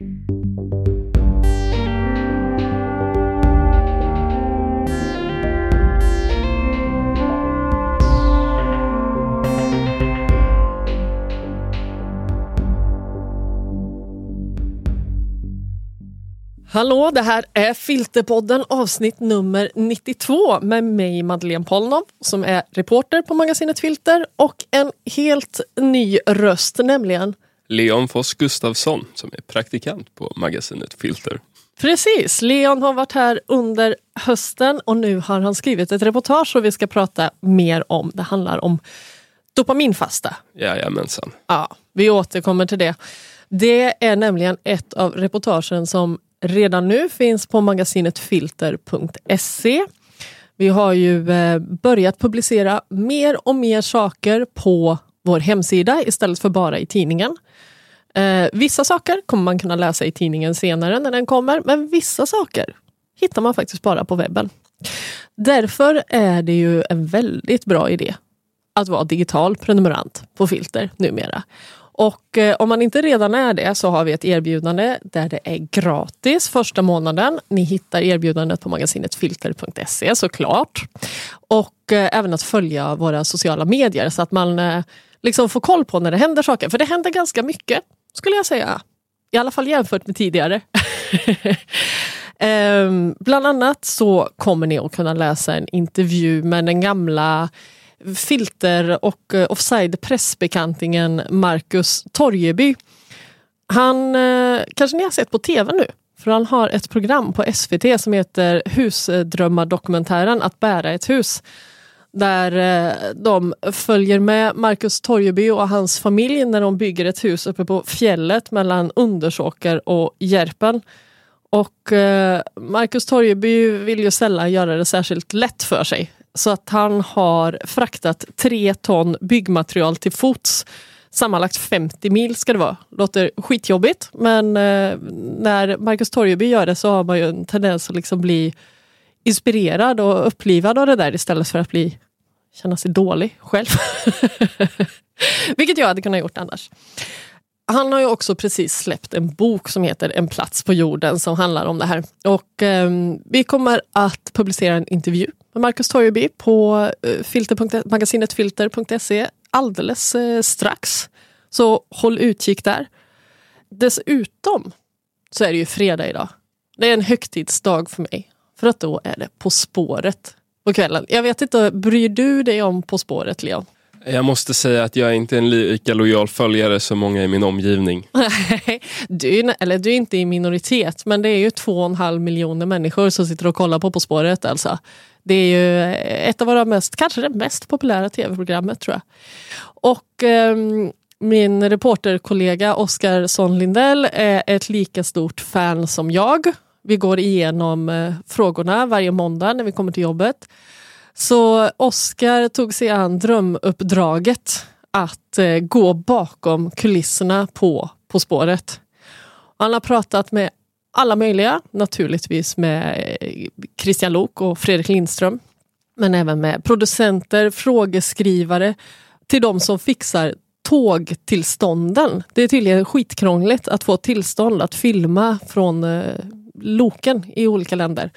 Hallå, det här är Filterpodden avsnitt nummer 92 med mig Madeleine Polnov som är reporter på magasinet Filter och en helt ny röst, nämligen Leon Foss Gustafsson som är praktikant på magasinet Filter. Precis, Leon har varit här under hösten och nu har han skrivit ett reportage som vi ska prata mer om. Det handlar om dopaminfasta. Jajamensan. Ja, vi återkommer till det. Det är nämligen ett av reportagen som redan nu finns på magasinet filter.se. Vi har ju eh, börjat publicera mer och mer saker på vår hemsida istället för bara i tidningen. Eh, vissa saker kommer man kunna läsa i tidningen senare när den kommer, men vissa saker hittar man faktiskt bara på webben. Därför är det ju en väldigt bra idé att vara digital prenumerant på Filter numera. Och eh, om man inte redan är det så har vi ett erbjudande där det är gratis första månaden. Ni hittar erbjudandet på magasinet filter.se såklart. Och eh, även att följa våra sociala medier så att man eh, liksom får koll på när det händer saker. För det händer ganska mycket skulle jag säga. I alla fall jämfört med tidigare. Ehm, bland annat så kommer ni att kunna läsa en intervju med den gamla filter och eh, offside pressbekantingen Marcus Torjeby. Han eh, kanske ni har sett på tv nu, för han har ett program på SVT som heter Husdrömmardokumentären Att bära ett hus. Där eh, de följer med Marcus Torjeby och hans familj när de bygger ett hus uppe på fjället mellan Undersåker och Järpen. Och Markus Marcus Torjeby vill ju sällan göra det särskilt lätt för sig. Så att han har fraktat tre ton byggmaterial till fots. Sammanlagt 50 mil ska det vara. Låter skitjobbigt men eh, när Marcus Torjeby gör det så har man ju en tendens att liksom bli inspirerad och upplivad av det där istället för att bli känna sig dålig själv. Vilket jag hade kunnat gjort annars. Han har ju också precis släppt en bok som heter En plats på jorden som handlar om det här. Och eh, vi kommer att publicera en intervju med Marcus Torjeby på eh, filter. magasinet filter.se alldeles eh, strax. Så håll utkik där. Dessutom så är det ju fredag idag. Det är en högtidsdag för mig. För att då är det På spåret på kvällen. Jag vet inte, bryr du dig om På spåret Leon? Jag måste säga att jag är inte en lika lojal följare som många i min omgivning. du, är, eller du är inte i minoritet, men det är ju två och en halv miljoner människor som sitter och kollar på På spåret. Alltså. Det är ju ett av våra mest, kanske det mest populära tv-programmet tror jag. Och eh, min reporterkollega Oskar Son Lindell är ett lika stort fan som jag. Vi går igenom eh, frågorna varje måndag när vi kommer till jobbet. Så Oskar tog sig an drömuppdraget att eh, gå bakom kulisserna på På spåret. Han har pratat med alla möjliga, naturligtvis med eh, Christian Lok och Fredrik Lindström. Men även med producenter, frågeskrivare, till de som fixar tågtillstånden. Det är tydligen skitkrångligt att få tillstånd att filma från eh, loken i olika länder.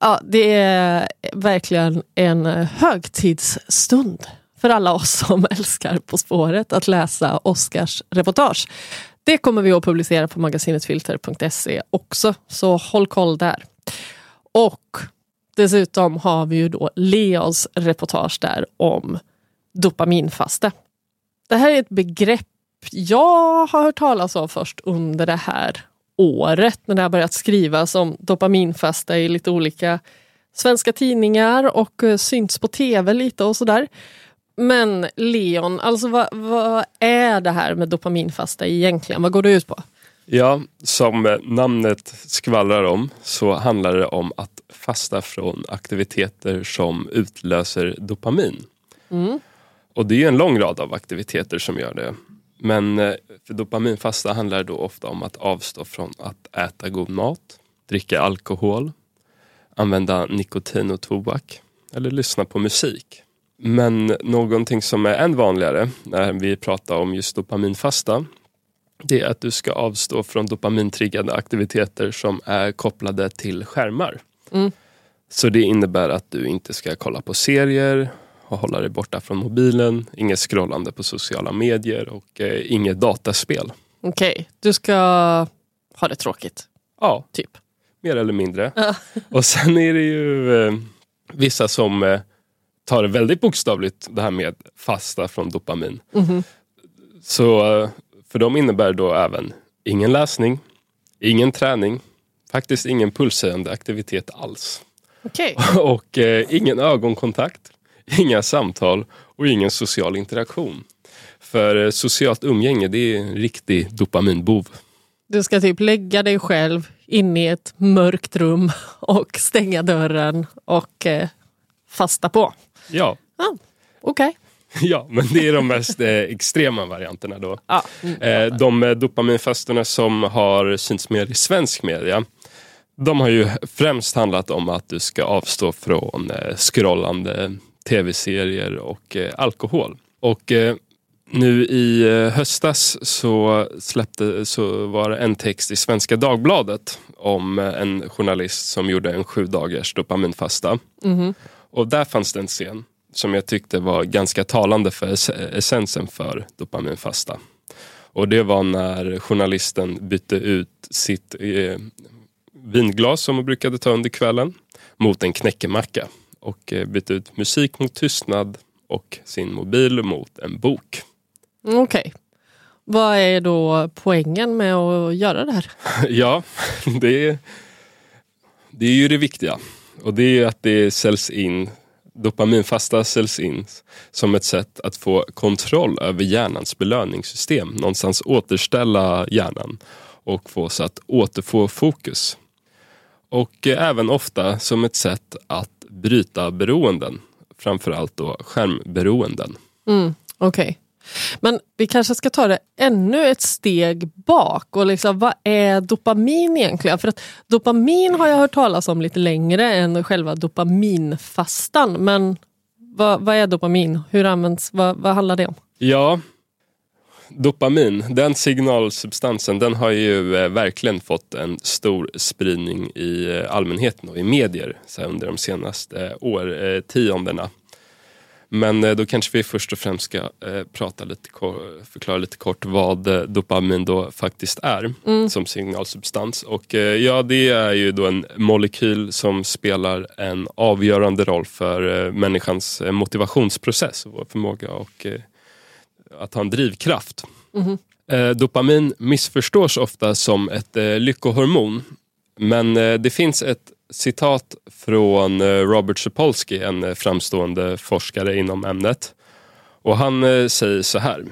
Ja, det är verkligen en högtidsstund för alla oss som älskar På spåret att läsa Oscars reportage. Det kommer vi att publicera på magasinetfilter.se också, så håll koll där. Och dessutom har vi ju då Leos reportage där om dopaminfasta. Det här är ett begrepp jag har hört talas om först under det här året när det har börjat skrivas om dopaminfasta i lite olika svenska tidningar och eh, synts på tv lite och sådär. Men Leon, alltså vad, vad, är det här med dopaminfasta egentligen? Vad går det ut på? Ja, som namnet skvallrar om så handlar det om att fasta från aktiviteter som utlöser dopamin. Mm. Och det är en lång rad av aktiviteter som gör det. Men eh, för dopaminfasta handlar det då ofta om att avstå från att äta god mat, dricka alkohol, använda nikotin och tobak eller lyssna på musik. Men någonting som är än vanligare när vi pratar om just dopaminfasta det är att du ska avstå från dopamintriggande aktiviteter som är kopplade till skärmar. Mm. Så det innebär att du inte ska kolla på serier och hålla dig borta från mobilen, inget scrollande på sociala medier och eh, inget dataspel. Okej, du ska ha det tråkigt. Ja, Typ. mer eller mindre. Och sen är det ju eh, vissa som eh, tar det väldigt bokstavligt det här med fasta från dopamin. Mhm. Så eh, för dem innebär då även ingen läsning, ingen träning, faktiskt ingen pulshöjande aktivitet alls. Okej. Och eh, ingen ögonkontakt, inga samtal och ingen social interaktion. För eh, socialt umgänge det är en riktig dopaminbov. Du ska typ lägga dig själv in i ett mörkt rum och stänga dörren och eh, fasta på. Ja, Ah, Okej. ja, men det är de mest eh, extrema varianterna då. Mm. Eh, de eh, dopaminfastorna som har synts mer i svensk media de har ju främst handlat om att du ska avstå från eh, scrollande tv-serier och eh, alkohol. Och eh, nu i eh, höstas så, släppte, så var det en text i Svenska Dagbladet om en journalist som gjorde en sju dagars dopaminfasta. Mhm. Och där fanns det en scen som jag tyckte var ganska talande för ess- essensen för dopaminfasta. Och det var när journalisten bytte ut sitt eh, vinglas som hon brukade ta under kvällen mot en knäckemacka. Och eh, bytte ut musik mot tystnad och sin mobil mot en bok. Okej. Vad är då poängen med att göra det här? ja, det är, det är ju det viktiga. Och det är att det säljs in, dopaminfasta säljs in som ett sätt att få kontroll över hjärnans belöningssystem. Någonstans återställa hjärnan och få oss att återfå fokus. Och eh, även ofta som ett sätt att bryta beroenden. Framförallt då skärmberoenden. Mm, Okej. Men vi kanske ska ta det ännu ett steg bak. och liksom, Vad är dopamin egentligen? För att Dopamin har jag hört talas om lite längre än själva dopaminfastan. Men vad, vad är dopamin? Hur används? Vad, vad handlar det om? Ja, dopamin, den signalsubstansen, den har ju eh, verkligen fått en stor spridning i eh, allmänheten och i medier så under de senaste eh, årtiondena. Men då kanske vi först och främst ska prata lite, förklara lite kort vad dopamin då faktiskt är som signalsubstans. Och ja, det är ju då en molekyl som spelar en avgörande roll för människans motivationsprocess och vår förmåga och eh, att ha en drivkraft. Eh, dopamin missförstås ofta som ett eh, lyckohormon. Men eh, det finns ett citat från eh, Robert Sapolsky, en eh, framstående forskare inom ämnet. Och han eh, säger så här.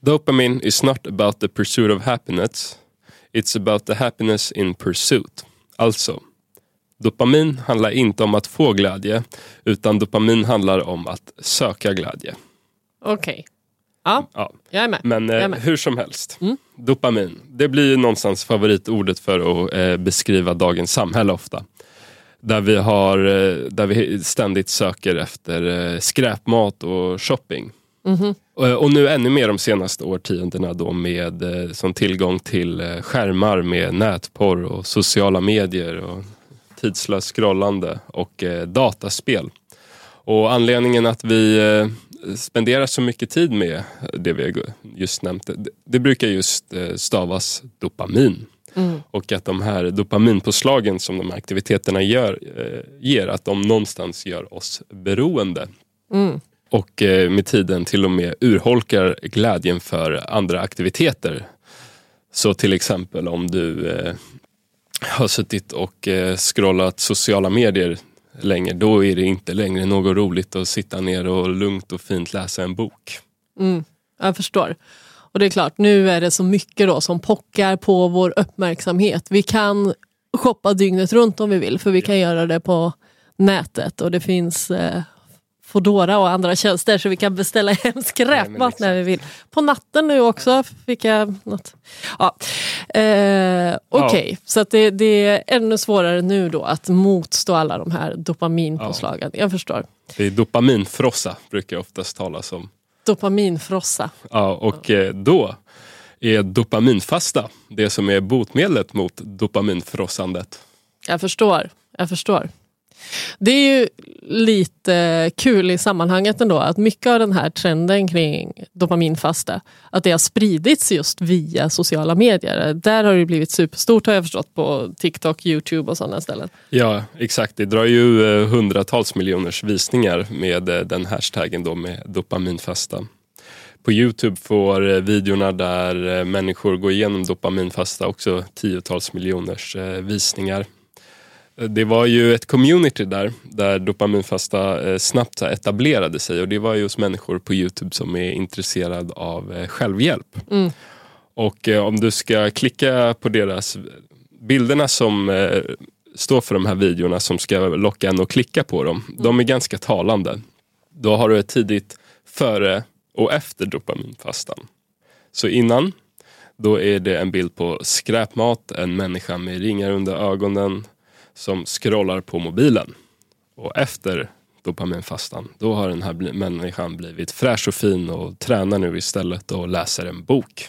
Dopamine is not about the pursuit of happiness. It's about the happiness in pursuit. Alltså, dopamin handlar inte om att få glädje, utan dopamin handlar om att söka glädje. Okej. Ja, Ja. jag är med. Men Jag är eh, med. hur som helst, dopamin. Det blir någonstans favoritordet för att eh, beskriva dagens samhälle ofta. Där vi, har, eh, där vi ständigt söker efter eh, skräpmat och shopping. Och, och nu ännu mer de senaste årtiondena då med eh, som tillgång till eh, skärmar med nätporr och sociala medier och tidslöst scrollande och eh, dataspel. Och anledningen att vi eh, spenderar så mycket tid med det vi just nämnt, det, brukar just eh, stavas dopamin. Och att de här dopaminpåslagen som de här aktiviteterna gör, eh, ger, att de någonstans gör oss beroende. Och eh, med tiden till och med urholkar glädjen för andra aktiviteter. Så till exempel om du har suttit och scrollat sociala medier längre, då är det inte längre något roligt att sitta ner och lugnt och fint läsa en bok. Mm, jag förstår. Och det är klart, nu är det så mycket då som pockar på vår uppmärksamhet. Vi kan shoppa dygnet runt om vi vill, för vi kan göra det på nätet och det finns eh, Foodora och andra tjänster så vi kan beställa hem skräpmat när vi vill. På natten nu också fick jag något. Ja. Eh, Okej, så att det, det är ännu svårare nu då att motstå alla de här dopaminpåslagen. Jag förstår. Det är dopaminfrossa brukar jag oftast talas om. Dopaminfrossa. Ja, och eh, då är dopaminfasta. Det som är botemedlet mot dopaminfrossandet. Jag förstår. Jag förstår. Det är ju lite kul i sammanhanget ändå att mycket av den här trenden kring dopaminfasta, att det har spridits just via sociala medier. Där har det blivit superstort har jag förstått på TikTok, Youtube och sådana ställen. Ja, exakt. Det drar ju eh, hundratals miljoners visningar med eh, den hashtaggen då med dopaminfasta. På Youtube får eh, videorna där människor går igenom dopaminfasta också tiotals miljoners visningar. Det var ju ett community där, där dopaminfasta eh, snabbt etablerade sig och det var just människor på Youtube som är intresserade av eh, självhjälp. Mm. Och eh, om du ska klicka på deras bilderna som står för de här videorna som ska locka en att klicka på dem. Mm. De är ganska talande. Då har du ett tidigt före och efter dopaminfastan. Så innan, då är det en bild på skräpmat, en människa med ringar under ögonen, som scrollar på mobilen. Och efter dopaminfastan, då har den här människan blivit fräsch och fin och tränar nu istället och läser en bok.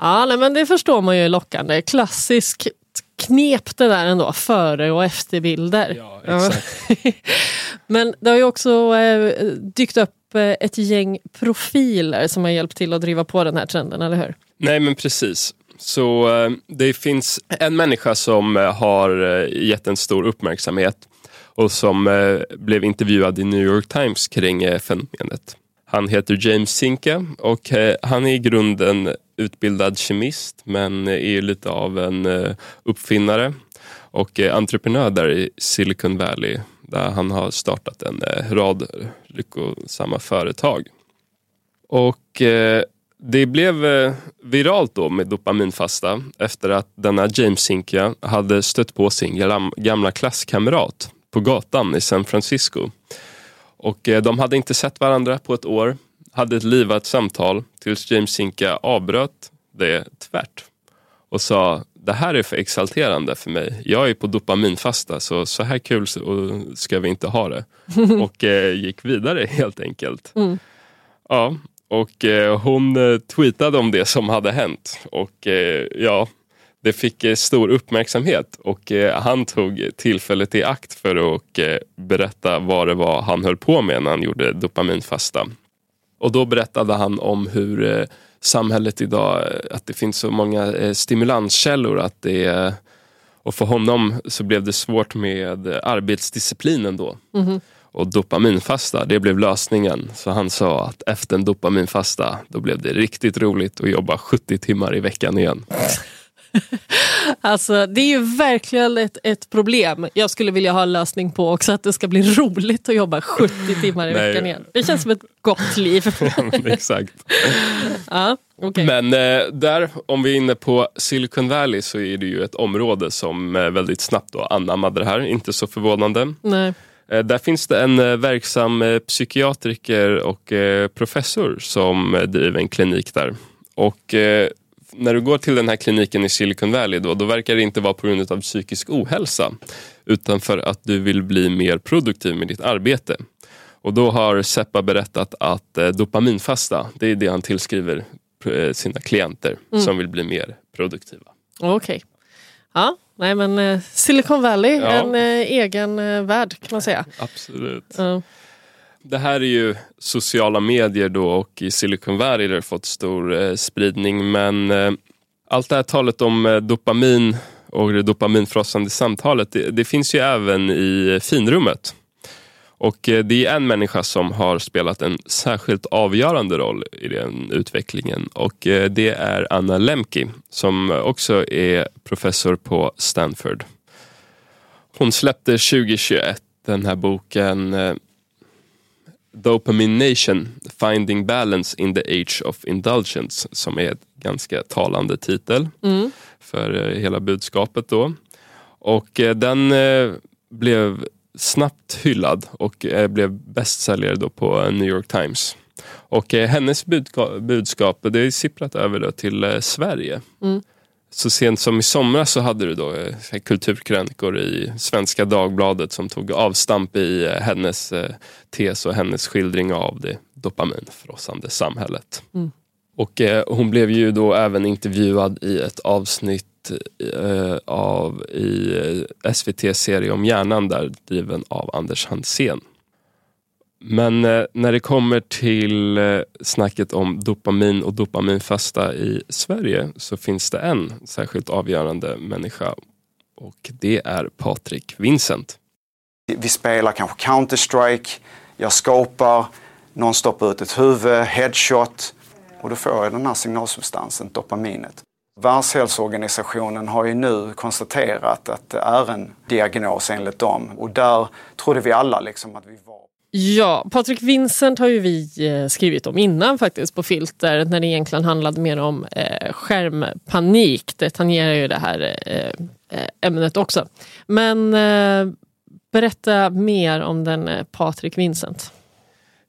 Ja, nej, men det förstår man ju är lockande. Klassiskt knep det där ändå, före och efterbilder. Ja, exakt. men det har ju också eh, dykt upp eh, ett gäng profiler som har hjälpt till att driva på den här trenden, eller hur? Nej, men precis. Så eh, det finns en människa som eh, har eh, gett en stor uppmärksamhet och som blev intervjuad i New York Times kring fenomenet. Han heter James Sinke och han är i grunden utbildad kemist men är lite av en uppfinnare och entreprenör där i Silicon Valley där han har startat en rad lyckosamma företag. Och det blev eh, viralt då med dopaminfasta efter att denna James Sinkia hade stött på sin gamla klasskamrat på gatan i San Francisco. Och eh, de hade inte sett varandra på ett år, hade ett livat samtal tills James Sinkia avbröt det tvärt och sa det här är för exalterande för mig. Jag är på dopaminfasta så så här kul ska vi inte ha det. Och eh, gick vidare helt enkelt. Mm. Ja, och eh, hon eh, tweetade om det som hade hänt. Och eh, ja, det fick eh, stor uppmärksamhet och eh, han tog tillfället i akt för att eh, berätta vad det var han höll på med när han gjorde dopaminfasta. Och då berättade han om hur eh, samhället idag, eh, att det finns så många stimulanskällor att det och för honom så blev det svårt med arbetsdisciplinen då. Mm -hmm och dopaminfasta, det blev lösningen. Så han sa att efter en dopaminfasta, då blev det riktigt roligt att jobba 70 timmar i veckan igen. Alltså det är ju verkligen ett, ett problem jag skulle vilja ha en lösning på också, att det ska bli roligt att jobba 70 timmar i Nej. veckan igen. Det känns som ett gott liv. Exakt. ja, okay. Men eh, där, om vi är inne på Silicon Valley så är det ju ett område som eh, väldigt snabbt då anammade det här, inte så förvånande. Nej. Eh, där finns det en eh, verksam eh, psykiatriker och professor som driver en klinik där. Och när du går till den här kliniken i Silicon Valley då, då verkar det inte vara på grund av psykisk ohälsa utan för att du vill bli mer produktiv med ditt arbete. Och då har Seppa berättat att dopaminfasta, det är det han tillskriver sina klienter mm. som vill bli mer produktiva. Okej. Okay. Ja, nej men eh, Silicon Valley, ja. en eh, egen eh, värld kan man säga. Absolut. Ja. Det här är ju sociala medier då och i Silicon Valley har det fått stor eh, spridning men eh, allt det här talet om eh, dopamin och det dopaminfrossande samtalet det, det finns ju även i finrummet. Och eh, det är en människa som har spelat en särskilt avgörande roll i den utvecklingen och eh, det är Anna Lemke som också är professor på Stanford. Hon släppte 2021 den här boken eh, Dopamination, Finding Balance in the Age of Indulgence som är en ganska talande titel mm. för hela budskapet. då. Och den blev snabbt hyllad och eh, blev bästsäljare då på New York Times. Och eh, hennes budskap det är sipprat över då till eh, Sverige. Mm. Så sent som i somras så hade du då kulturkrönikor i Svenska Dagbladet som tog avstamp i hennes tes och hennes skildring av det dopaminfrossande samhället. Mm. Och eh, hon blev ju då även intervjuad i ett avsnitt eh, av i eh, SVT serie om hjärnan där driven av Anders Hansén. Men eh, när det kommer till eh, snacket om dopamin och dopaminfasta i Sverige så finns det en särskilt avgörande människa och det är Patrik Vincent. Vi spelar kanske Counter-Strike, jag skapar, någon stoppar ut ett huvud, headshot och då får jag den här signalsubstansen, dopaminet. Världshälsoorganisationen har ju nu konstaterat att det är en diagnos enligt dem och där trodde vi alla liksom att vi var. Ja, Patrik Vincent har ju vi eh, skrivit om innan faktiskt på Filter när det egentligen handlade mer om eh, skärmpanik. Det tangerar ju det här eh, eh ämnet också. Men eh, berätta mer om den eh, Patrik Vincent.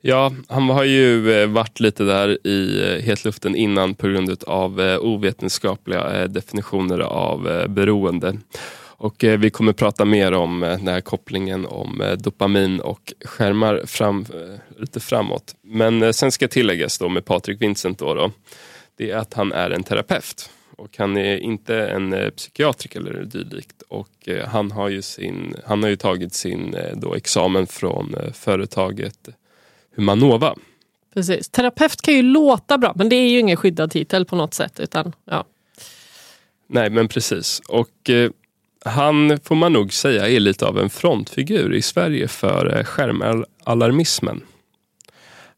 Ja, han har ju eh, varit lite där i eh, hetluften innan på grund av eh, ovetenskapliga definitioner av beroende. Och vi kommer prata mer om den här kopplingen om dopamin och skärmar fram, lite framåt. Men sen ska tilläggas då med Patrik Vincent då, då, det är att han är en terapeut. Och han är inte en psykiatriker eller dylikt. Och han har ju, sin, han har ju tagit sin då examen från företaget Humanova. Precis. Terapeut kan ju låta bra men det är ju ingen skyddad titel på något sätt. Utan, ja. Nej men precis. Och han får man nog säga är lite av en frontfigur i Sverige för eh, skärmalarmismen.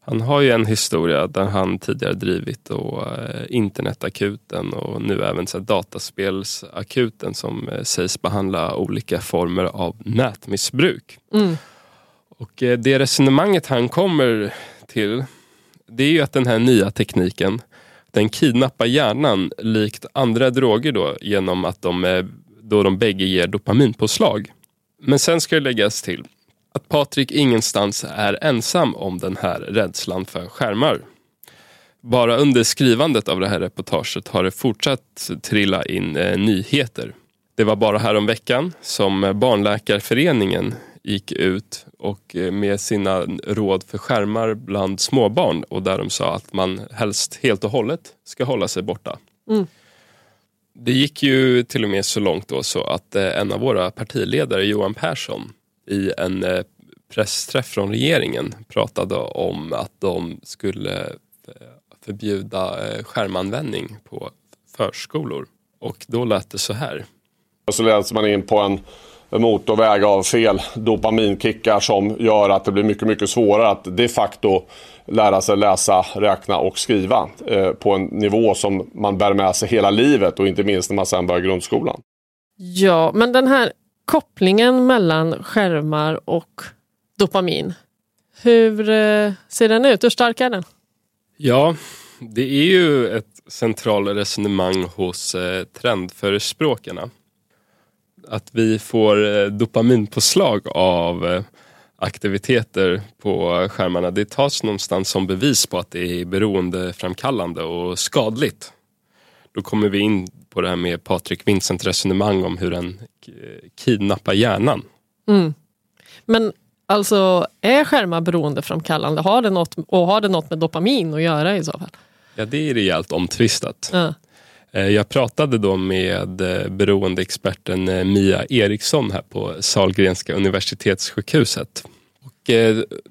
Han har ju en historia där han tidigare drivit då, eh, internetakuten och nu även så dataspelsakuten som eh, sägs behandla olika former av nätmissbruk. Mm. Och eh, det resonemanget han kommer till det är ju att den här nya tekniken den kidnappar hjärnan likt andra droger då genom att de eh, då de bägge ger dopaminpåslag. Men sen ska det läggas till att Patrik ingenstans är ensam om den här rädslan för skärmar. Bara under skrivandet av det här reportaget har det fortsatt trilla in eh, nyheter. Det var bara här om veckan som Barnläkarföreningen gick ut och eh, med sina råd för skärmar bland småbarn och där de sa att man helst helt och hållet ska hålla sig borta. Mm. Det gick ju till och med så långt då så att eh, en av våra partiledare, Johan Persson, i en eh, pressträff från regeringen pratade om att de skulle förbjuda skärmanvändning på förskolor. Och då lät det så här. Så leds man in på en motorväg av fel dopaminkickar som gör att det blir mycket, mycket svårare att de facto lära sig läsa, räkna och skriva eh, på en nivå som man bär med sig hela livet och inte minst när man sen börjar grundskolan. Ja, men den här kopplingen mellan skärmar och dopamin. Hur eh, ser den ut? Hur stark är den? Ja, det är ju ett centralt resonemang hos eh, trendförespråkarna. Att vi får eh, dopaminpåslag av eh, aktiviteter på skärmarna det tas någonstans som bevis på att det är beroendeframkallande och skadligt. Då kommer vi in på det här med Patrik Vincent resonemang om hur den kidnappar hjärnan. Mm. Men alltså är skärmar beroendeframkallande? Har det något, och har det något med dopamin att göra i så fall? Ja, det är rejält omtvistat. Ja. Eh, jag pratade då med eh, beroendeexperten eh, Mia Eriksson här på Salgrenska universitetssjukhuset. Och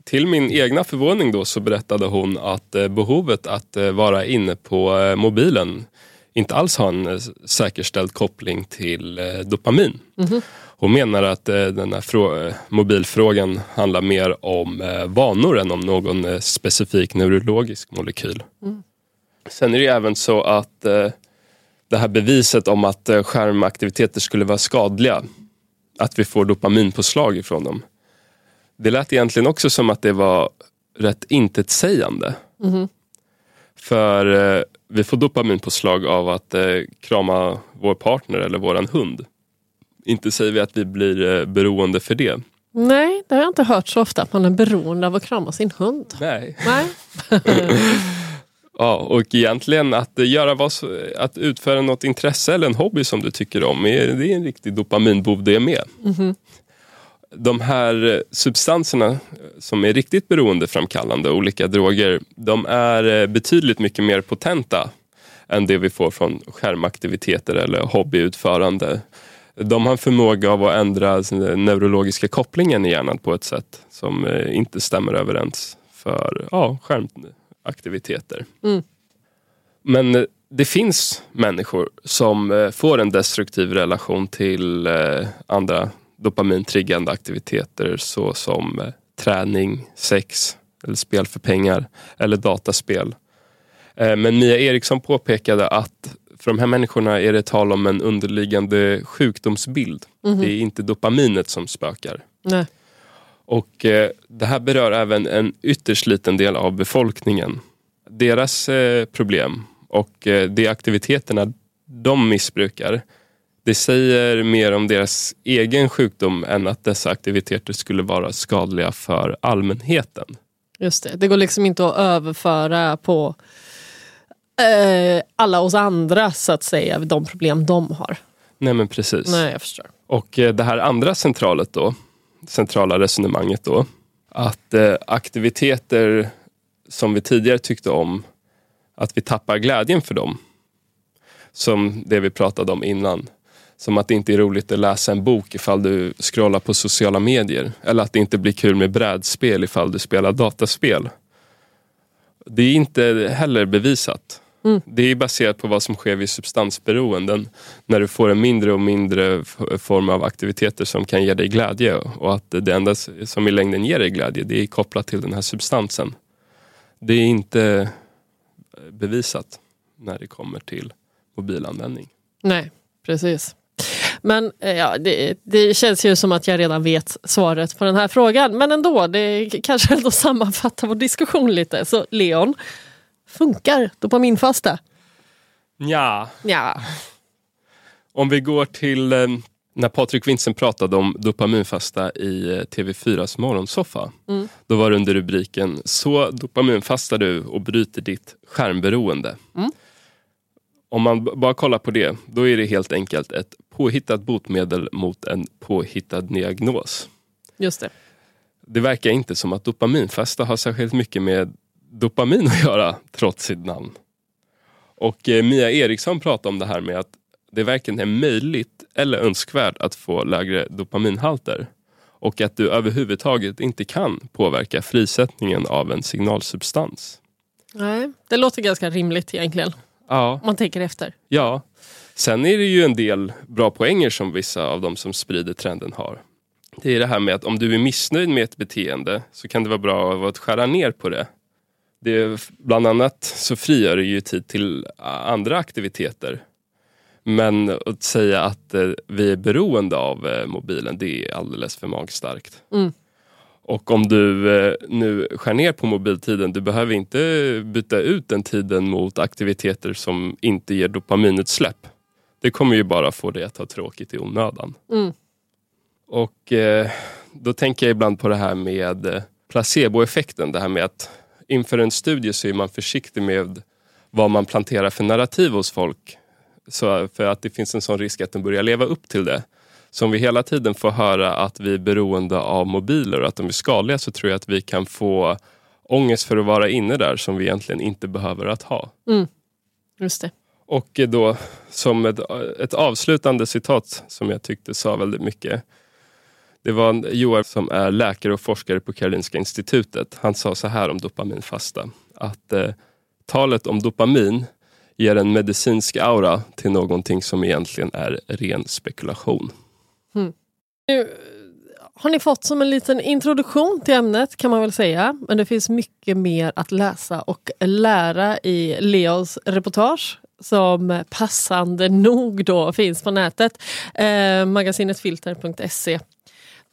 till min egna förvåning då så berättade hon att behovet att vara inne på mobilen inte alls har en säkerställd koppling till dopamin. Mm. Hon menar att den här mobilfrågan handlar mer om vanor än om någon specifik neurologisk molekyl. Mm. Sen är det även så att det här beviset om att eh, skärmaktiviteter skulle vara skadliga. Att vi får dopaminpåslag ifrån dem. Det lät egentligen också som att det var rätt intetsägande. Mm. För eh, vi får dopaminpåslag av att eh, krama vår partner eller våran hund. Inte säger vi att vi blir eh, beroende för det. Nej, det har jag inte hört så ofta, att man är beroende av att krama sin hund. Nej. Nej. Ja, och egentligen att, göra vad, att utföra något intresse eller en hobby som du tycker om, det är en riktig dopaminbov det med. Mm -hmm. de här substanserna som är riktigt beroendeframkallande, olika droger, de är betydligt mycket mer potenta än det vi får från skärmaktiviteter eller hobbyutförande. De har en förmåga av att ändra den neurologiska kopplingen i hjärnan på ett sätt som eh, inte stämmer överens för ja, skärmaktiviteter. Mm. Men eh, det finns människor som eh, får en destruktiv relation till andra dopamintriggande aktiviteter såsom träning, sex, eller spel för pengar eller dataspel. Men Mia Eriksson påpekade att för de här människorna är det tal om en underliggande sjukdomsbild. Mhm. Det är inte dopaminet som spökar. Nej. Och eh, Det här berör även en ytterst liten del av befolkningen. Deras eh, problem och eh, de aktiviteterna de missbrukar det säger mer om deras egen sjukdom än att dessa aktiviteter skulle vara skadliga för allmänheten. Just det. det går liksom inte att överföra på eh, alla oss andra så att säga, de problem de har. Nej men precis. Nej, jag förstår. Och eh, det här andra centralet då, centrala resonemanget då, att eh, aktiviteter som vi tidigare tyckte om, att vi tappar glädjen för dem. Som det vi pratade om innan. Som att det inte är roligt att läsa en bok ifall du scrollar på sociala medier. Eller att det inte blir kul med brädspel ifall du spelar dataspel. Det är inte heller bevisat. Mm. Det är baserat på vad som sker vid substansberoenden. När du får en mindre och mindre form av aktiviteter som kan ge dig glädje. Och att det enda som i längden ger dig glädje, det är kopplat till den här substansen. Det är inte bevisat när det kommer till mobilanvändning. Nej, precis. Men eh, ja, det, det, känns ju som att jag redan vet svaret på den här frågan. Men ändå, det kanske ändå sammanfattar vår diskussion lite. Så Leon, Funkar dopaminfasta? Ja. ja. Om vi går till eh, när Patrik Winsen pratade om dopaminfasta i eh, TV4s morgonsoffa. Mm. Då var det under rubriken Så dopaminfastar du och bryter ditt skärmberoende. Mm. Om man bara kollar på det, då är det helt enkelt ett påhittat botemedel mot en påhittad diagnos. Just det. Det verkar inte som att dopaminfasta har särskilt mycket med dopamin att göra trots sitt namn. Och eh, Mia Eriksson pratar om det här med att det varken är möjligt eller önskvärt att få lägre dopaminhalter. Och att du överhuvudtaget inte kan påverka frisättningen av en signalsubstans. Nej, det låter ganska rimligt egentligen. Ja. Om man tänker efter. Ja. Sen är det ju en del bra poänger som vissa av de som sprider trenden har. Det är det här med att om du är missnöjd med ett beteende så kan det vara bra att skära ner på det det, bland annat så frigör det ju tid till andra aktiviteter. Men att säga att eh, vi är beroende av eh, mobilen, det är alldeles för magstarkt. Mm. Och om du eh, nu skär ner på mobiltiden, du behöver inte byta ut den tiden mot aktiviteter som inte ger dopaminutsläpp. Det kommer ju bara få dig att ha tråkigt i onödan. Mm. Och då tänker jag ibland på det här med placeboeffekten, det här med att inför en studie så är man försiktig med vad man planterar för narrativ hos folk. Så för att det finns en sån risk att de börjar leva upp till det. Så om vi hela tiden får höra att vi är beroende av mobiler och att de är skadliga så tror jag att vi kan få ångest för att vara inne där som vi egentligen inte behöver att ha. Mm. Just det. Och då som ett, ett avslutande citat som jag tyckte sa väldigt mycket det var Joar som är läkare och forskare på Karolinska institutet. Han sa så här om dopaminfasta. Att eh, talet om dopamin ger en medicinsk aura till någonting som egentligen är ren spekulation. Mm. Nu eh, har ni fått som en liten introduktion till ämnet kan man väl säga. Men det finns mycket mer att läsa och lära i Leos reportage som passande nog då finns på nätet. Eh, magasinetfilter.se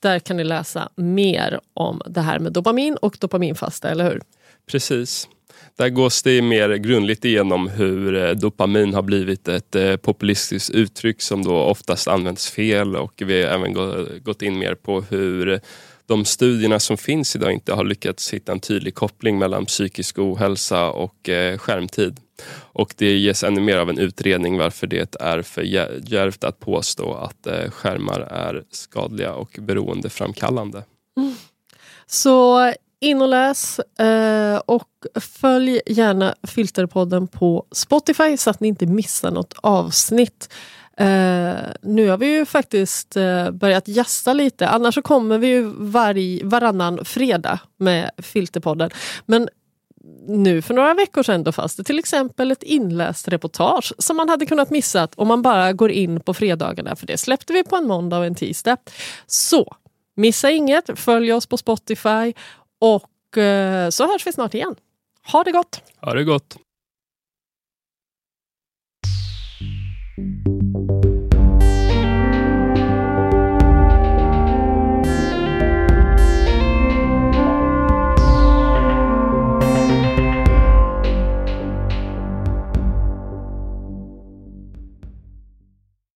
där kan ni läsa mer om det här med dopamin och dopaminfasta, eller hur? Precis. Där gås det mer grundligt igenom hur eh, dopamin har blivit ett eh, populistiskt uttryck som då oftast används fel och vi har även gått in mer på hur de studierna som finns idag inte har lyckats hitta en tydlig koppling mellan psykisk ohälsa och eh, skärmtid. Och det ges ännu mer av en utredning varför det är för djärvt att påstå att eh, skärmar är skadliga och beroendeframkallande. Mm. Så in och läs eh, och följ gärna Filterpodden på Spotify så att ni inte missar något avsnitt. Uh, nu har vi ju faktiskt uh, börjat gästa lite, annars så kommer vi ju varg, varannan fredag med Filterpodden. Men nu för några veckor sedan då fanns det till exempel ett inläst reportage som man hade kunnat missa om man bara går in på fredagarna, för det släppte vi på en måndag och en tisdag. Så missa inget, följ oss på Spotify och uh, så hörs vi snart igen. Ha det gott! Ha det gott!